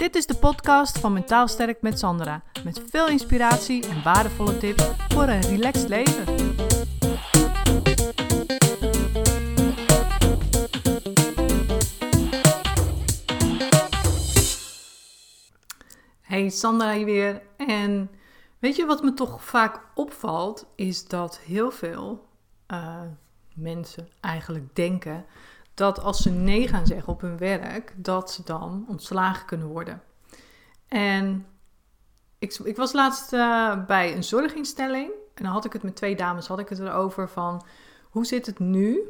Dit is de podcast van Mentaal Sterk met Sandra. Met veel inspiratie en waardevolle tips voor een relaxed leven. Hey, Sandra hier weer. En weet je wat me toch vaak opvalt? Is dat heel veel uh, mensen eigenlijk denken dat als ze nee gaan zeggen op hun werk, dat ze dan ontslagen kunnen worden. En ik, ik was laatst uh, bij een zorginstelling en dan had ik het met twee dames, had ik het erover van hoe zit het nu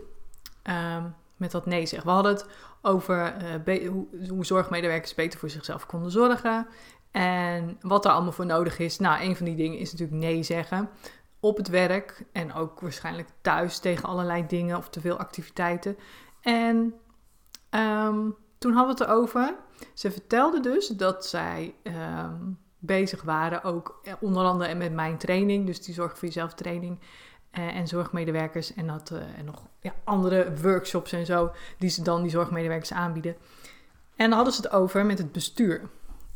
um, met dat nee zeggen. We hadden het over uh, hoe, hoe zorgmedewerkers beter voor zichzelf konden zorgen en wat er allemaal voor nodig is. Nou, een van die dingen is natuurlijk nee zeggen op het werk en ook waarschijnlijk thuis tegen allerlei dingen of te veel activiteiten. En um, toen hadden we het erover. Ze vertelde dus dat zij um, bezig waren, ook eh, onder andere met mijn training, dus die zorg voor jezelf training. Uh, en zorgmedewerkers en, dat, uh, en nog ja, andere workshops en zo, die ze dan die zorgmedewerkers aanbieden. En dan hadden ze het over met het bestuur.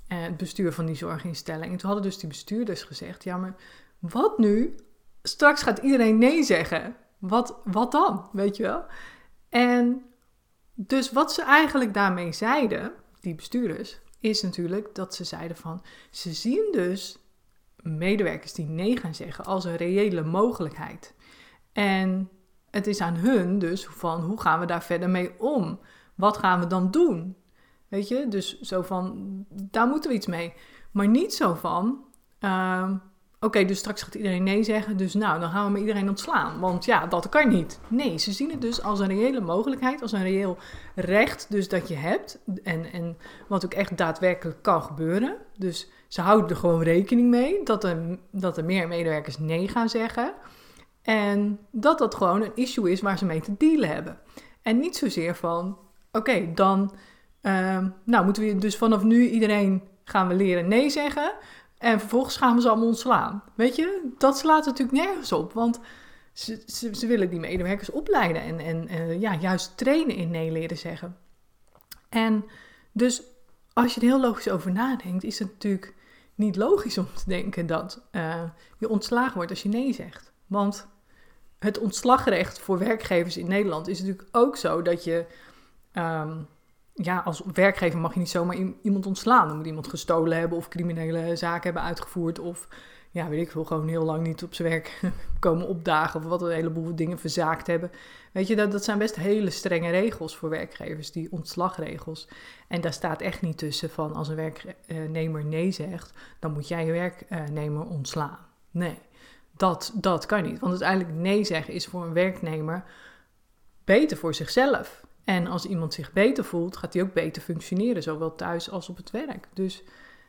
Het bestuur van die zorginstelling. En toen hadden dus die bestuurders gezegd: Ja, maar wat nu? Straks gaat iedereen nee zeggen. Wat, wat dan? Weet je wel? En dus wat ze eigenlijk daarmee zeiden, die bestuurders, is natuurlijk dat ze zeiden van ze zien dus medewerkers die nee gaan zeggen als een reële mogelijkheid. En het is aan hun dus van hoe gaan we daar verder mee om? Wat gaan we dan doen? Weet je, dus zo van daar moeten we iets mee. Maar niet zo van. Uh, Oké, dus straks gaat iedereen nee zeggen, dus nou, dan gaan we met iedereen ontslaan. Want ja, dat kan niet. Nee, ze zien het dus als een reële mogelijkheid, als een reëel recht dus dat je hebt. En, en wat ook echt daadwerkelijk kan gebeuren. Dus ze houden er gewoon rekening mee dat er, dat er meer medewerkers nee gaan zeggen. En dat dat gewoon een issue is waar ze mee te dealen hebben. En niet zozeer van, oké, dan uh, nou, moeten we dus vanaf nu iedereen gaan we leren nee zeggen. En vervolgens gaan we ze allemaal ontslaan. Weet je, dat slaat natuurlijk nergens op. Want ze, ze, willen die medewerkers opleiden en, en, en ja, juist trainen in nee leren zeggen. En dus als je er heel logisch over nadenkt, is het natuurlijk niet logisch om te denken dat uh, je ontslagen wordt als je nee zegt. Want het ontslagrecht voor werkgevers in Nederland is natuurlijk ook zo dat je um, ja, als werkgever mag je niet zomaar iemand ontslaan. Dan moet iemand gestolen hebben of criminele zaken hebben uitgevoerd. Of ja, weet ik veel, gewoon heel lang niet op zijn werk komen opdagen. Of wat een heleboel dingen verzaakt hebben. Weet je, dat, dat zijn best hele strenge regels voor werkgevers, die ontslagregels. En daar staat echt niet tussen van als een werknemer nee zegt, dan moet jij je werknemer ontslaan. Nee, dat, dat kan niet. Want uiteindelijk nee zeggen is voor een werknemer beter voor zichzelf. En als iemand zich beter voelt, gaat hij ook beter functioneren, zowel thuis als op het werk. Dus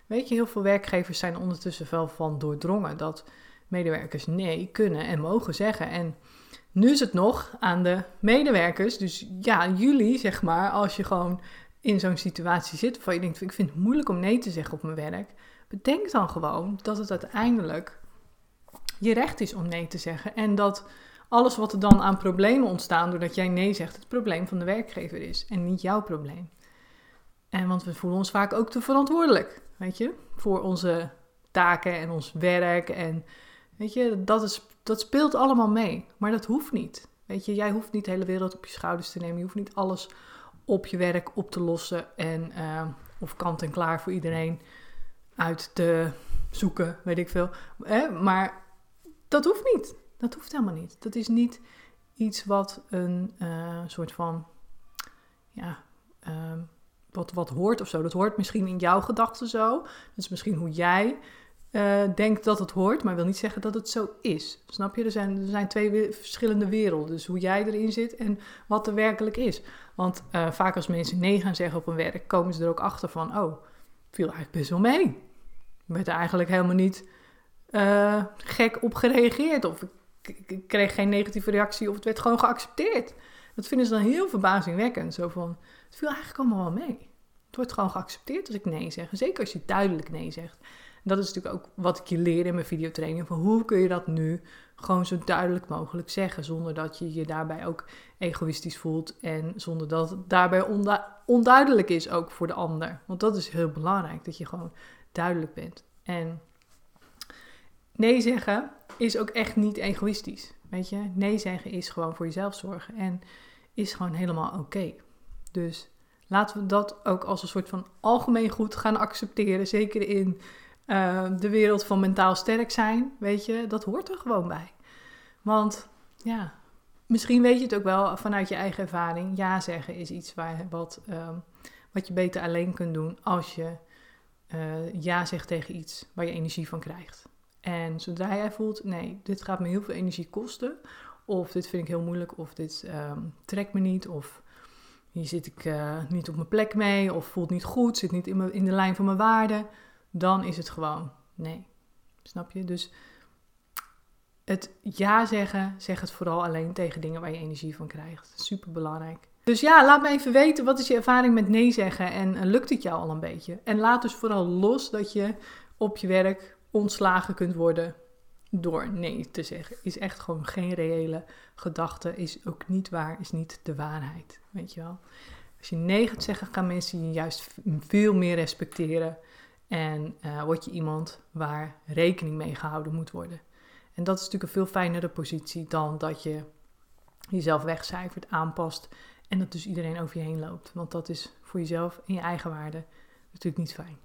weet je, heel veel werkgevers zijn ondertussen wel van doordrongen dat medewerkers nee kunnen en mogen zeggen. En nu is het nog aan de medewerkers, dus ja, jullie zeg maar, als je gewoon in zo'n situatie zit waarvan je denkt, ik vind het moeilijk om nee te zeggen op mijn werk, bedenk dan gewoon dat het uiteindelijk je recht is om nee te zeggen en dat alles wat er dan aan problemen ontstaan doordat jij nee zegt, het probleem van de werkgever is en niet jouw probleem. En want we voelen ons vaak ook te verantwoordelijk, weet je, voor onze taken en ons werk. En weet je, dat, is, dat speelt allemaal mee. Maar dat hoeft niet. Weet je, jij hoeft niet de hele wereld op je schouders te nemen. Je hoeft niet alles op je werk op te lossen en uh, of kant en klaar voor iedereen uit te zoeken, weet ik veel. Maar dat hoeft niet. Dat hoeft helemaal niet. Dat is niet iets wat een uh, soort van, ja, uh, wat, wat hoort of zo. Dat hoort misschien in jouw gedachten zo. Dat is misschien hoe jij uh, denkt dat het hoort, maar wil niet zeggen dat het zo is. Snap je? Er zijn, er zijn twee verschillende werelden. Dus hoe jij erin zit en wat er werkelijk is. Want uh, vaak als mensen nee gaan zeggen op een werk, komen ze er ook achter van, oh, viel eigenlijk best wel mee. Ik werd er eigenlijk helemaal niet gek op gereageerd. Of ik kreeg geen negatieve reactie of het werd gewoon geaccepteerd. Dat vinden ze dan heel verbazingwekkend. Zo van, het viel eigenlijk allemaal wel mee. Het wordt gewoon geaccepteerd als ik nee zeg. Zeker als je duidelijk nee zegt. dat is natuurlijk ook wat ik je leer in mijn videotraining. Van hoe kun je dat nu gewoon zo duidelijk mogelijk zeggen. Zonder dat je je daarbij ook egoïstisch voelt. En zonder dat het daarbij onduidelijk is ook voor de ander. Want dat is heel belangrijk, dat je gewoon duidelijk bent. En nee zeggen is ook echt niet egoïstisch. Weet je, nee zeggen is gewoon voor jezelf zorgen en is gewoon helemaal oké. Dus laten we dat ook als een soort van algemeen goed gaan accepteren. Zeker in uh, de wereld van mentaal sterk zijn. Weet je, dat hoort er gewoon bij. Want ja, misschien weet je het ook wel vanuit je eigen ervaring. Ja zeggen is iets waar, wat, um, wat je beter alleen kunt doen als je uh, ja zegt tegen iets waar je energie van krijgt. En zodra jij voelt, nee, dit gaat me heel veel energie kosten, of dit vind ik heel moeilijk, of dit um, trekt me niet, of hier zit ik uh, niet op mijn plek mee, of voelt niet goed, zit niet in, mijn, in de lijn van mijn waarden, dan is het gewoon nee. Snap je? Dus het ja zeggen, zeg het vooral alleen tegen dingen waar je energie van krijgt. Super belangrijk. Dus ja, laat me even weten, wat is je ervaring met nee zeggen en, en lukt het jou al een beetje? En laat dus vooral los dat je op je werk ontslagen kunt worden door nee te zeggen. Is echt gewoon geen reële gedachte, is ook niet waar, is niet de waarheid, weet je wel. Als je nee gaat zeggen, gaan mensen je juist veel meer respecteren en uh, word je iemand waar rekening mee gehouden moet worden. En dat is natuurlijk een veel fijnere positie dan dat je jezelf wegcijfert, aanpast en dat dus iedereen over je heen loopt. Want dat is voor jezelf en je eigen waarde natuurlijk niet fijn.